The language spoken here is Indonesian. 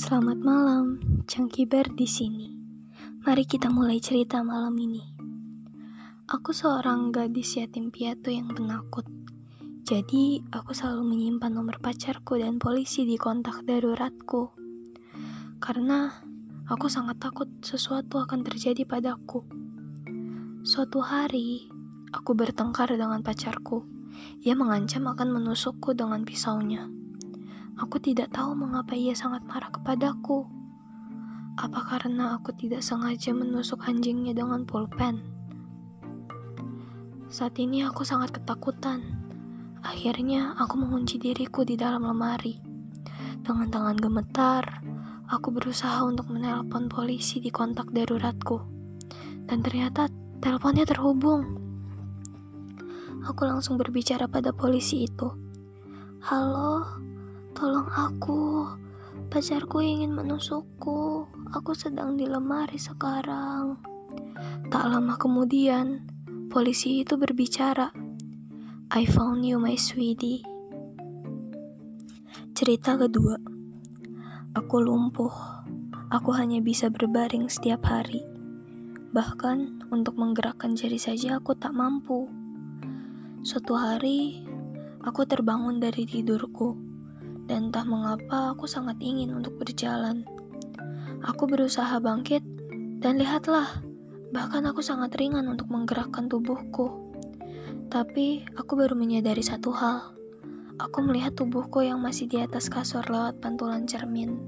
Selamat malam, Cangkiber di sini. Mari kita mulai cerita malam ini. Aku seorang gadis yatim piatu yang penakut. Jadi, aku selalu menyimpan nomor pacarku dan polisi di kontak daruratku. Karena aku sangat takut sesuatu akan terjadi padaku. Suatu hari, aku bertengkar dengan pacarku. Ia mengancam akan menusukku dengan pisaunya. Aku tidak tahu mengapa ia sangat marah kepadaku. Apa karena aku tidak sengaja menusuk anjingnya dengan pulpen? Saat ini aku sangat ketakutan. Akhirnya aku mengunci diriku di dalam lemari. Dengan tangan gemetar, aku berusaha untuk menelpon polisi di kontak daruratku. Dan ternyata teleponnya terhubung. Aku langsung berbicara pada polisi itu. Halo, Tolong aku, pacarku ingin menusukku. Aku sedang di lemari sekarang. Tak lama kemudian, polisi itu berbicara. I found you, my sweetie. Cerita kedua, aku lumpuh. Aku hanya bisa berbaring setiap hari. Bahkan untuk menggerakkan jari saja aku tak mampu. Suatu hari, aku terbangun dari tidurku dan entah mengapa aku sangat ingin untuk berjalan. Aku berusaha bangkit, dan lihatlah, bahkan aku sangat ringan untuk menggerakkan tubuhku. Tapi aku baru menyadari satu hal. Aku melihat tubuhku yang masih di atas kasur lewat pantulan cermin.